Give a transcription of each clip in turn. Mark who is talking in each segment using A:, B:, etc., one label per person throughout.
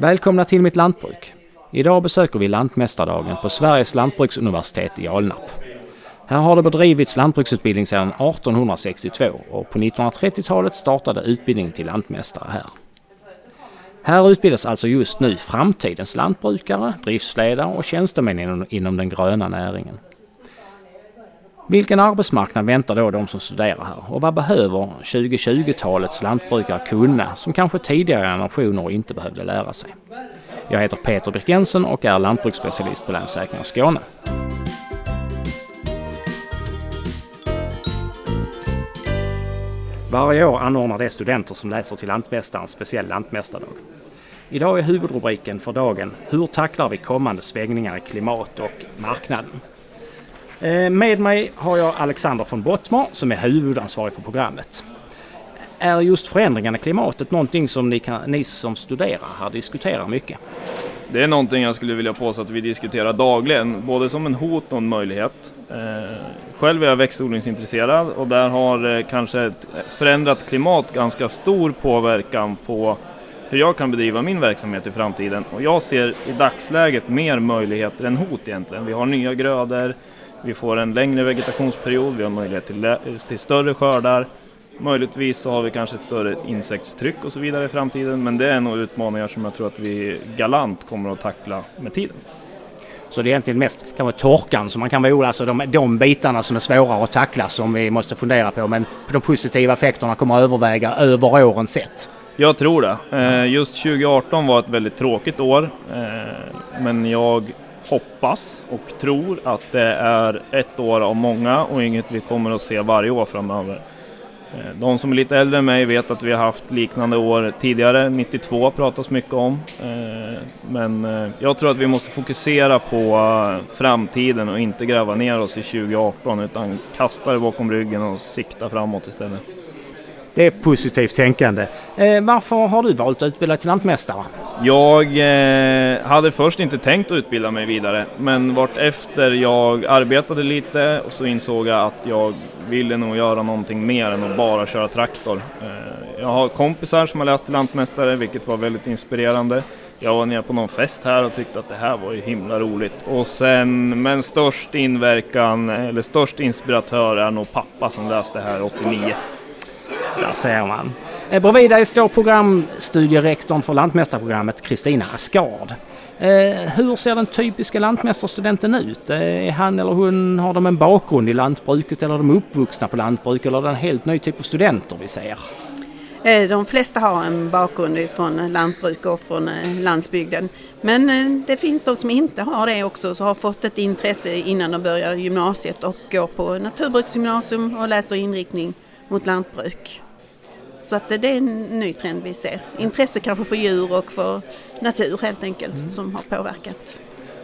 A: Välkomna till mitt lantbruk. Idag besöker vi Lantmästardagen på Sveriges lantbruksuniversitet i Alnarp. Här har det bedrivits lantbruksutbildning sedan 1862 och på 1930-talet startade utbildningen till lantmästare här. Här utbildas alltså just nu framtidens lantbrukare, driftsledare och tjänstemän inom, inom den gröna näringen. Vilken arbetsmarknad väntar då de som studerar här och vad behöver 2020-talets lantbrukare kunna som kanske tidigare generationer inte behövde lära sig? Jag heter Peter Birk Jensen och är lantbruksspecialist på Länssäkringar Skåne. Varje år anordnar de studenter som läser till lantmästare en speciell lantmästardag. Idag är huvudrubriken för dagen Hur tacklar vi kommande svängningar i klimat och marknaden? Eh, med mig har jag Alexander von Bottmar som är huvudansvarig för programmet. Är just förändringarna i klimatet någonting som ni, kan, ni som studerar här diskuterar mycket?
B: Det är någonting jag skulle vilja påstå att vi diskuterar dagligen, både som en hot och en möjlighet. Eh, själv är jag växtodlingsintresserad och där har eh, kanske ett förändrat klimat ganska stor påverkan på hur jag kan bedriva min verksamhet i framtiden. Och jag ser i dagsläget mer möjligheter än hot egentligen. Vi har nya grödor, vi får en längre vegetationsperiod, vi har möjlighet till, till större skördar. Möjligtvis så har vi kanske ett större insektstryck och så vidare i framtiden, men det är nog utmaningar som jag tror att vi galant kommer att tackla med tiden.
A: Så det är egentligen mest kanske torkan som man kan vara alltså de, de bitarna som är svårare att tackla som vi måste fundera på, men de positiva effekterna kommer att överväga över åren sett.
B: Jag tror det. Eh, just 2018 var ett väldigt tråkigt år, eh, men jag hoppas och tror att det är ett år av många och inget vi kommer att se varje år framöver. Eh, de som är lite äldre än mig vet att vi har haft liknande år tidigare, 92 pratas mycket om. Eh, men eh, jag tror att vi måste fokusera på framtiden och inte gräva ner oss i 2018 utan kasta det bakom ryggen och sikta framåt istället.
A: Det är positivt tänkande. Varför har du valt att utbilda till lantmästare?
B: Jag eh, hade först inte tänkt att utbilda mig vidare, men vart efter jag arbetade lite och så insåg jag att jag ville nog göra någonting mer än att bara köra traktor. Eh, jag har kompisar som har läst till lantmästare, vilket var väldigt inspirerande. Jag var nere på någon fest här och tyckte att det här var ju himla roligt. Och sen, men störst inverkan, eller störst inspiratör är nog pappa som läste här 89.
A: Där ser man. Eh, bredvid dig står programstudierektorn för Lantmästarprogrammet Kristina Askard. Eh, hur ser den typiska lantmästarstudenten ut? Eh, är han eller hon, har de en bakgrund i lantbruket eller är de uppvuxna på lantbruk eller är det en helt ny typ av studenter vi ser?
C: De flesta har en bakgrund från lantbruk och från landsbygden. Men det finns de som inte har det också, som har fått ett intresse innan de börjar gymnasiet och går på naturbruksgymnasium och läser inriktning mot lantbruk. Så att det är en ny trend vi ser. Intresse kanske för djur och för natur helt enkelt mm. som har påverkat.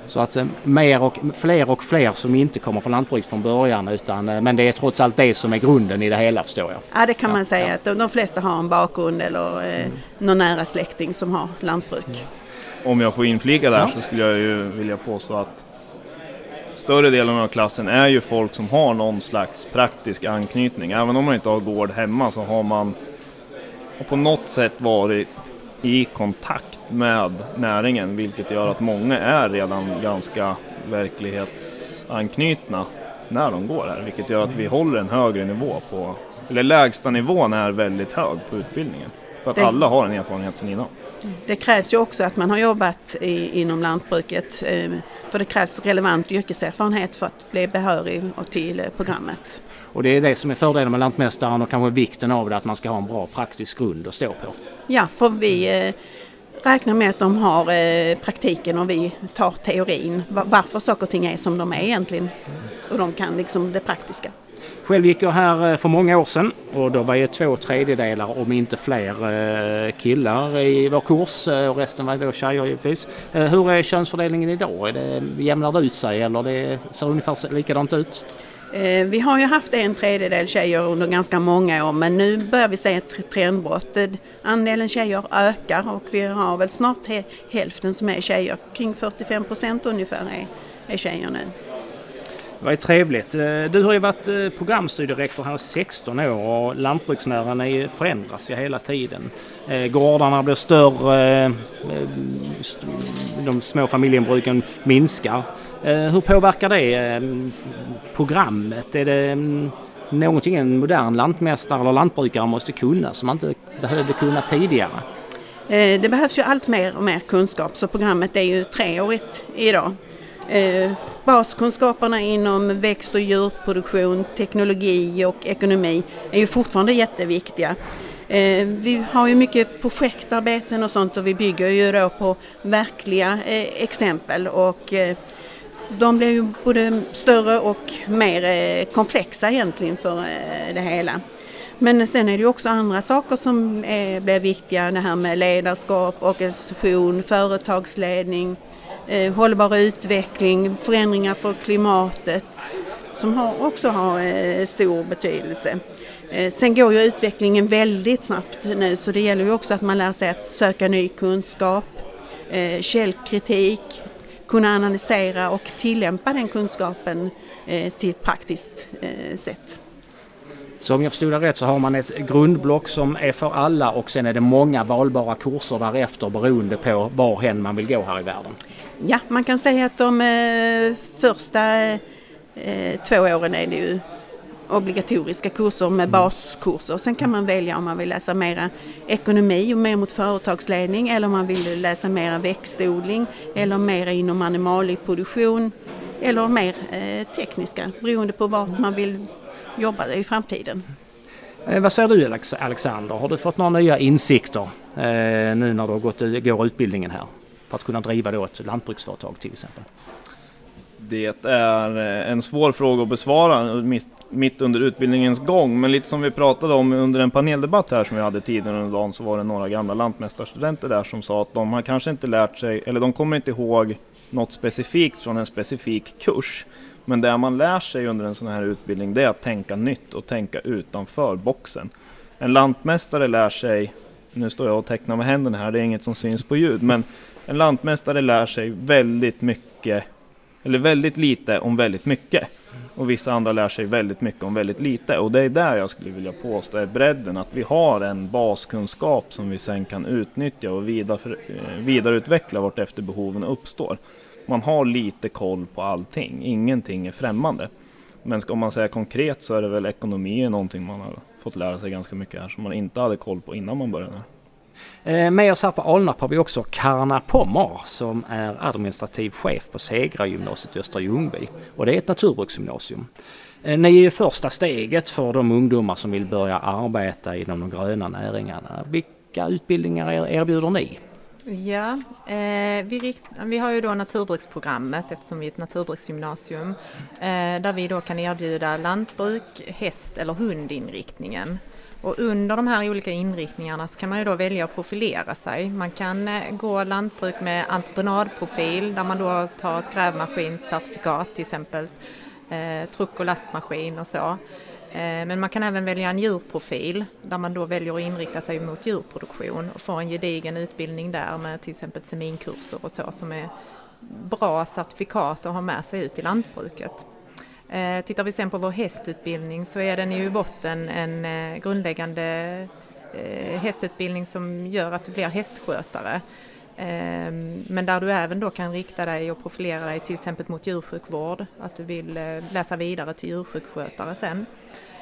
A: Så att eh, mer och, fler och fler som inte kommer från lantbruket från början utan, eh, men det är trots allt det som är grunden i det hela förstår jag.
C: Ja det kan ja, man säga ja. att de, de, flesta har en bakgrund eller eh, mm. någon nära släkting som har lantbruk. Mm.
B: Om jag får inflika där ja. så skulle jag ju vilja påstå att större delen av klassen är ju folk som har någon slags praktisk anknytning. Även om man inte har gård hemma så har man har på något sätt varit i kontakt med näringen vilket gör att många är redan ganska verklighetsanknutna när de går här vilket gör att vi håller en högre nivå på, eller lägsta nivån är väldigt hög på utbildningen. För att alla har en erfarenhet sedan innan.
C: Det krävs ju också att man har jobbat i, inom lantbruket eh, för det krävs relevant yrkeserfarenhet för att bli behörig till programmet.
A: Och det är det som är fördelen med Lantmästaren och kanske vikten av det att man ska ha en bra praktisk grund att stå på.
C: Ja, för vi eh, räknar med att de har eh, praktiken och vi tar teorin. Varför saker och ting är som de är egentligen. Och de kan liksom det praktiska.
A: Själv gick jag här eh, för många år sedan och då var det två tredjedelar om inte fler eh, killar i vår kurs eh, och resten var då tjejer givetvis. Hur är könsfördelningen idag? Är det, jämnar det ut sig eller det ser ungefär likadant ut?
C: Vi har ju haft en tredjedel tjejer under ganska många år men nu börjar vi se ett trendbrott. Andelen tjejer ökar och vi har väl snart hälften som är tjejer. Kring 45 procent ungefär är, är tjejer nu.
A: Vad är trevligt. Eh, du har ju varit eh, programstudierektor här i 16 år och lantbruksnäringen förändras ju hela tiden. Eh, gårdarna blir större, de små familjebruken minskar. Hur påverkar det programmet? Är det mm, någonting en modern lantmästare eller lantbrukare måste kunna som man inte behövde kunna tidigare?
C: Det behövs ju allt mer och mer kunskap så programmet är ju treårigt idag. Baskunskaperna inom växt och djurproduktion, teknologi och ekonomi är ju fortfarande jätteviktiga. Eh, vi har ju mycket projektarbeten och sånt och vi bygger ju då på verkliga eh, exempel och eh, de blir ju både större och mer komplexa egentligen för det hela. Men sen är det ju också andra saker som blir viktiga, det här med ledarskap, organisation, företagsledning, eh, hållbar utveckling, förändringar för klimatet som har, också har eh, stor betydelse. Eh, sen går ju utvecklingen väldigt snabbt nu så det gäller ju också att man lär sig att söka ny kunskap, eh, källkritik, kunna analysera och tillämpa den kunskapen eh, till ett praktiskt eh, sätt.
A: Så om jag förstod det rätt så har man ett grundblock som är för alla och sen är det många valbara kurser därefter beroende på var hen man vill gå här i världen.
C: Ja, man kan säga att de eh, första eh, två åren är det ju obligatoriska kurser med mm. baskurser. Sen kan man välja om man vill läsa mera ekonomi och mer mot företagsledning eller om man vill läsa mera växtodling eller mera inom animalieproduktion eller mer eh, tekniska beroende på vart man vill jobba i framtiden.
A: Eh, vad säger du Alexander? Har du fått några nya insikter eh, nu när du har gått, går utbildningen här? För att kunna driva då ett lantbruksföretag till exempel?
B: Det är eh, en svår fråga att besvara mitt under utbildningens gång, men lite som vi pratade om under en paneldebatt här som vi hade tidigare under dagen så var det några gamla lantmästarstudenter där som sa att de har kanske inte lärt sig, eller de kommer inte ihåg något specifikt från en specifik kurs. Men det man lär sig under en sån här utbildning det är att tänka nytt och tänka utanför boxen. En lantmästare lär sig, nu står jag och tecknar med händerna här, det är inget som syns på ljud, men en lantmästare lär sig väldigt mycket, eller väldigt lite om väldigt mycket. Och vissa andra lär sig väldigt mycket om väldigt lite. Och det är där jag skulle vilja påstå är bredden, att vi har en baskunskap som vi sen kan utnyttja och vidare, eh, vidareutveckla vart efter behoven uppstår man har lite koll på allting. Ingenting är främmande. Men ska man säga konkret så är det väl ekonomi är någonting man har fått lära sig ganska mycket här som man inte hade koll på innan man började.
A: Eh, med oss här på Alnarp har vi också Karna Pommar som är administrativ chef på Segra gymnasiet i Östra Ljungby. Och det är ett naturbruksgymnasium. Eh, ni är ju första steget för de ungdomar som vill börja arbeta inom de gröna näringarna. Vilka utbildningar erbjuder ni?
D: Ja, eh, vi, rikt, vi har ju då naturbruksprogrammet eftersom vi är ett naturbruksgymnasium eh, där vi då kan erbjuda lantbruk, häst eller hundinriktningen. Och under de här olika inriktningarna så kan man ju då välja att profilera sig. Man kan eh, gå lantbruk med entreprenadprofil där man då tar ett grävmaskinscertifikat till exempel, eh, truck och lastmaskin och så. Eh, men man kan även välja en djurprofil där man då väljer att inrikta sig mot djurproduktion och få en gedigen utbildning där med till exempel seminkurser och så som är bra certifikat att ha med sig ut i lantbruket. Eh, tittar vi sen på vår hästutbildning så är den ju i botten en eh, grundläggande hästutbildning som gör att du blir hästskötare. Ehm, men där du även då kan rikta dig och profilera dig till exempel mot djursjukvård, att du vill eh, läsa vidare till djursjukskötare sen.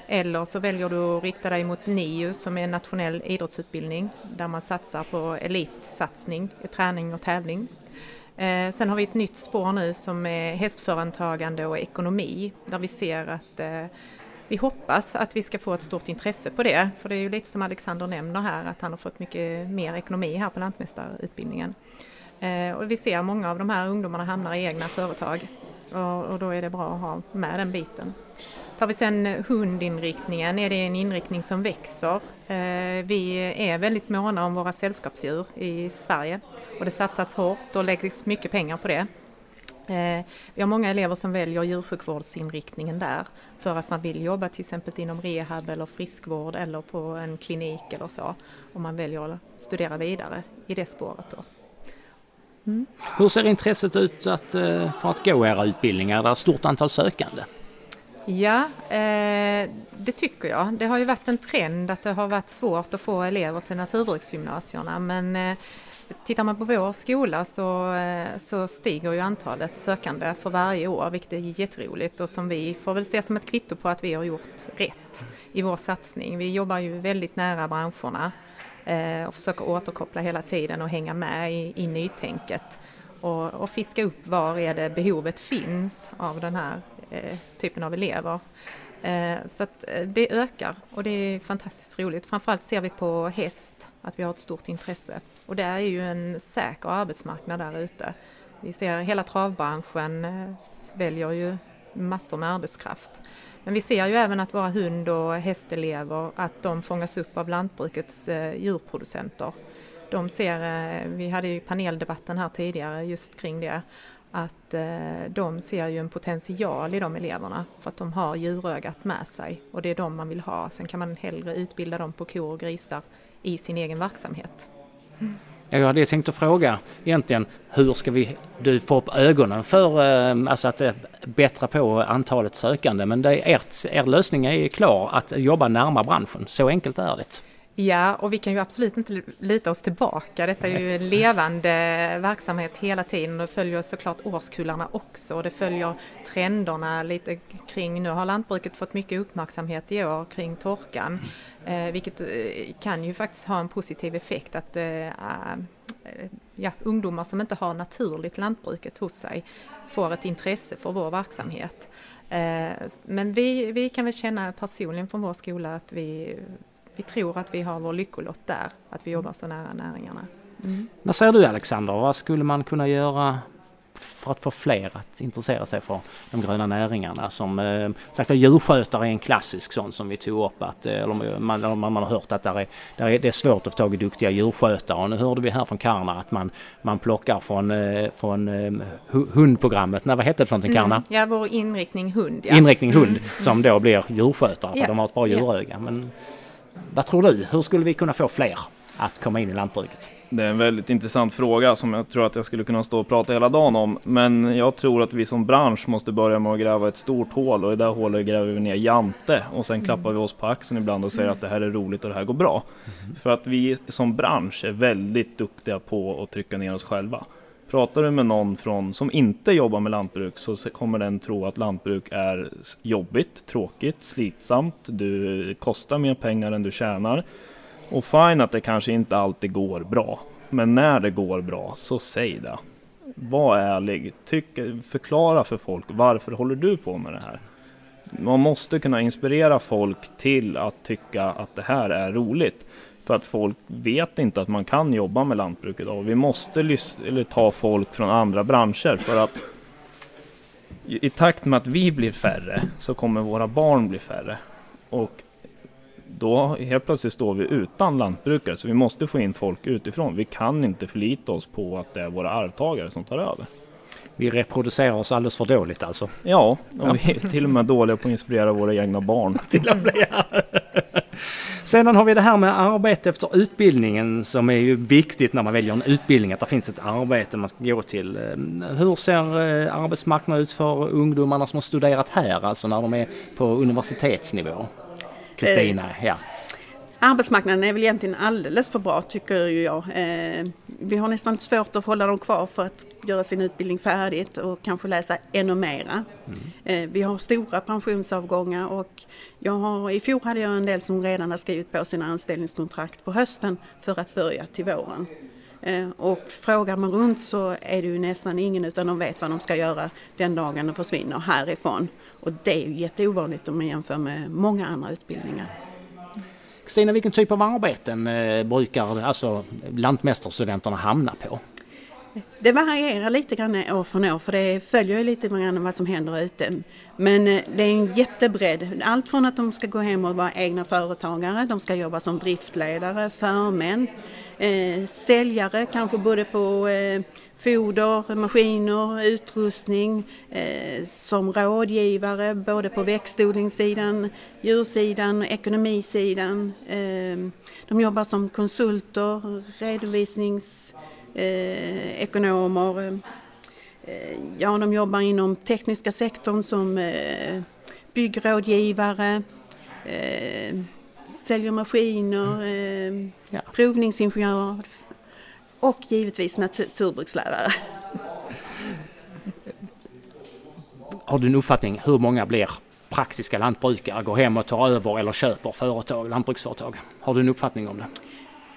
D: Eller så väljer du att rikta dig mot NIU som är en nationell idrottsutbildning där man satsar på elitsatsning, träning och tävling. Eh, sen har vi ett nytt spår nu som är hästföretagande och ekonomi där vi ser att eh, vi hoppas att vi ska få ett stort intresse på det. För det är ju lite som Alexander nämner här att han har fått mycket mer ekonomi här på lantmästarutbildningen. Eh, och vi ser att många av de här ungdomarna hamnar i egna företag och, då är det bra att ha med den biten. Tar vi sen hundinriktningen är det en inriktning som växer. Eh, vi är väldigt måna om våra sällskapsdjur i Sverige och det satsas hårt och läggs mycket pengar på det. Eh, vi har många elever som väljer djursjukvårdsinriktningen där för att man vill jobba till exempel inom rehab eller friskvård eller på en klinik eller så. Och man väljer att studera vidare i det spåret. Då.
A: Mm. Hur ser intresset ut att, för att gå era utbildningar? Är det ett stort antal sökande?
D: Ja, eh, det tycker jag. Det har ju varit en trend att det har varit svårt att få elever till naturbruksgymnasierna men eh, tittar man på vår skola så, eh, så stiger ju antalet sökande för varje år vilket är jätteroligt och som vi får väl se som ett kvitto på att vi har gjort rätt i vår satsning. Vi jobbar ju väldigt nära branscherna eh, och försöker återkoppla hela tiden och hänga med i, i nytänket och, och fiska upp var är det behovet finns av den här Eh, typen av elever. Eh, så att eh, det ökar och det är fantastiskt roligt. Framförallt ser vi på häst att vi har ett stort intresse och det är ju en säker arbetsmarknad där ute. Vi ser hela travbranschen eh, sväljer ju massor med arbetskraft. Men vi ser ju även att våra hund och hästelever, att de fångas upp av lantbrukets djurproducenter. De ser, vi hade ju paneldebatten här tidigare just kring det, att eh, de ser ju en potential i de eleverna för att de har djurögat med sig och det är de man vill ha. Sen kan man hellre utbilda dem på kor och grisar i sin egen verksamhet.
A: Mm. Jag hade tänkt att fråga egentligen hur ska vi du få upp ögonen för eh, alltså att eh, bättra på antalet sökande men det är ert, er lösning är klar att jobba närmare branschen. Så enkelt är det.
D: Ja, och vi kan ju absolut inte lita oss tillbaka. Detta är ju en levande verksamhet hela tiden och det följer såklart årskullarna också och det följer trenderna lite kring, nu har lantbruket fått mycket uppmärksamhet i år kring torkan, eh, vilket eh, kan ju faktiskt ha en positiv effekt att eh, ja, ungdomar som inte har naturligt lantbruket hos sig får ett intresse för vår verksamhet. Men vi, vi kan väl känna personligen från vår skola att vi vi tror att vi har vår lyckolott där, att vi jobbar så nära näringarna.
A: Mm. Vad säger du Alexander, vad skulle man kunna göra för att få fler att intressera sig för de gröna näringarna. Som eh, sagt djurskötare är en klassisk sån som vi tog upp. Att, eh, eller man, man, man har hört att där är, där är, det är svårt att få tag i duktiga djurskötare. Och nu hörde vi här från Karna att man, man plockar från, eh, från eh, hundprogrammet. Nej, vad hette det för någonting Karna? Mm,
D: ja, vår inriktning hund. Ja.
A: Inriktning hund mm. som då blir djurskötare för ja. de har ett bra djuröga. Men, vad tror du? Hur skulle vi kunna få fler att komma in i lantbruket?
B: Det är en väldigt intressant fråga som jag tror att jag skulle kunna stå och prata hela dagen om. Men jag tror att vi som bransch måste börja med att gräva ett stort hål och i det hålet gräver vi ner Jante och sen klappar vi oss på axeln ibland och säger att det här är roligt och det här går bra. Mm. För att vi som bransch är väldigt duktiga på att trycka ner oss själva. Pratar du med någon från, som inte jobbar med lantbruk så kommer den tro att lantbruk är jobbigt, tråkigt, slitsamt, du kostar mer pengar än du tjänar. Och fine att det kanske inte alltid går bra. Men när det går bra, så säg det. Var ärlig, Tyck, förklara för folk varför håller du på med det här? Man måste kunna inspirera folk till att tycka att det här är roligt. För att folk vet inte att man kan jobba med lantbruk idag. Vi måste ta folk från andra branscher för att i takt med att vi blir färre så kommer våra barn bli färre. Och då helt plötsligt står vi utan lantbrukare så vi måste få in folk utifrån. Vi kan inte förlita oss på att det är våra arvtagare som tar över.
A: Vi reproducerar oss alldeles för dåligt alltså?
B: Ja, och ja. vi är till och med dåliga på att inspirera våra egna barn.
A: till och med, Sedan har vi det här med arbete efter utbildningen som är ju viktigt när man väljer en utbildning, att det finns ett arbete man ska gå till. Eh, hur ser eh, arbetsmarknaden ut för ungdomarna som har studerat här, alltså när de är på universitetsnivå? Kristina, eh, ja.
C: Arbetsmarknaden är väl egentligen alldeles för bra tycker ju jag. Eh, vi har nästan svårt att hålla dem kvar för att göra sin utbildning färdigt och kanske läsa ännu mera. Mm. Eh, vi har stora pensionsavgångar och jag har, i fjol hade jag en del som redan har skrivit på sina anställningskontrakt på hösten för att börja till våren. Eh, och frågar man runt så är det ju nästan ingen utan de vet vad de ska göra den dagen de försvinner härifrån. Och det är ju jätteovanligt om man jämför med många andra utbildningar.
A: Stina, vilken typ av arbeten eh, brukar alltså, lantmästarstudenterna hamna på?
C: Det varierar lite grann år från år för det följer ju lite grann vad som händer ute. Men eh, det är en jättebredd. Allt från att de ska gå hem och vara egna företagare, de ska jobba som driftledare, förmän, eh, säljare kanske både på eh, foder, maskiner, utrustning, eh, som rådgivare både på växtodlingssidan, djursidan, och ekonomisidan. Eh, de jobbar som konsulter, redovisningsekonomer. eh. Eh, ja, de jobbar inom tekniska sektorn som eh, byggrådgivare, eh, säljer maskiner, eh, ja. provningsingenjörer och givetvis naturbrukslärare.
A: Har du en uppfattning hur många blir praktiska lantbrukare, går hem och tar över eller köper företag, lantbruksföretag? Har du en uppfattning om det?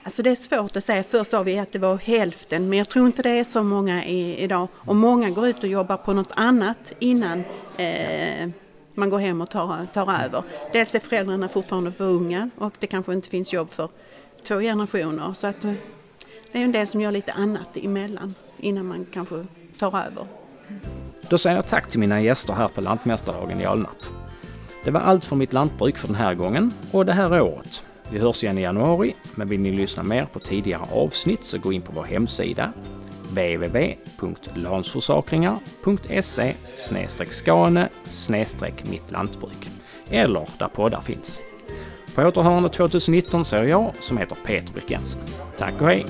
C: Alltså det är svårt att säga. Först sa vi att det var hälften men jag tror inte det är så många i, idag. Och många går ut och jobbar på något annat innan eh, man går hem och tar, tar över. Dels är föräldrarna fortfarande för unga och det kanske inte finns jobb för två generationer. Så att, eh, det är en del som gör lite annat emellan innan man kanske tar över.
A: Då säger jag tack till mina gäster här på Lantmästardagen i Alnarp. Det var allt för mitt lantbruk för den här gången och det här året. Vi hörs igen i januari, men vill ni lyssna mer på tidigare avsnitt så gå in på vår hemsida www.lansforsakringar.se skane mittlantbruk eller där poddar finns. På återhörande 2019 säger jag som heter Peter Brykens. Tack och hej!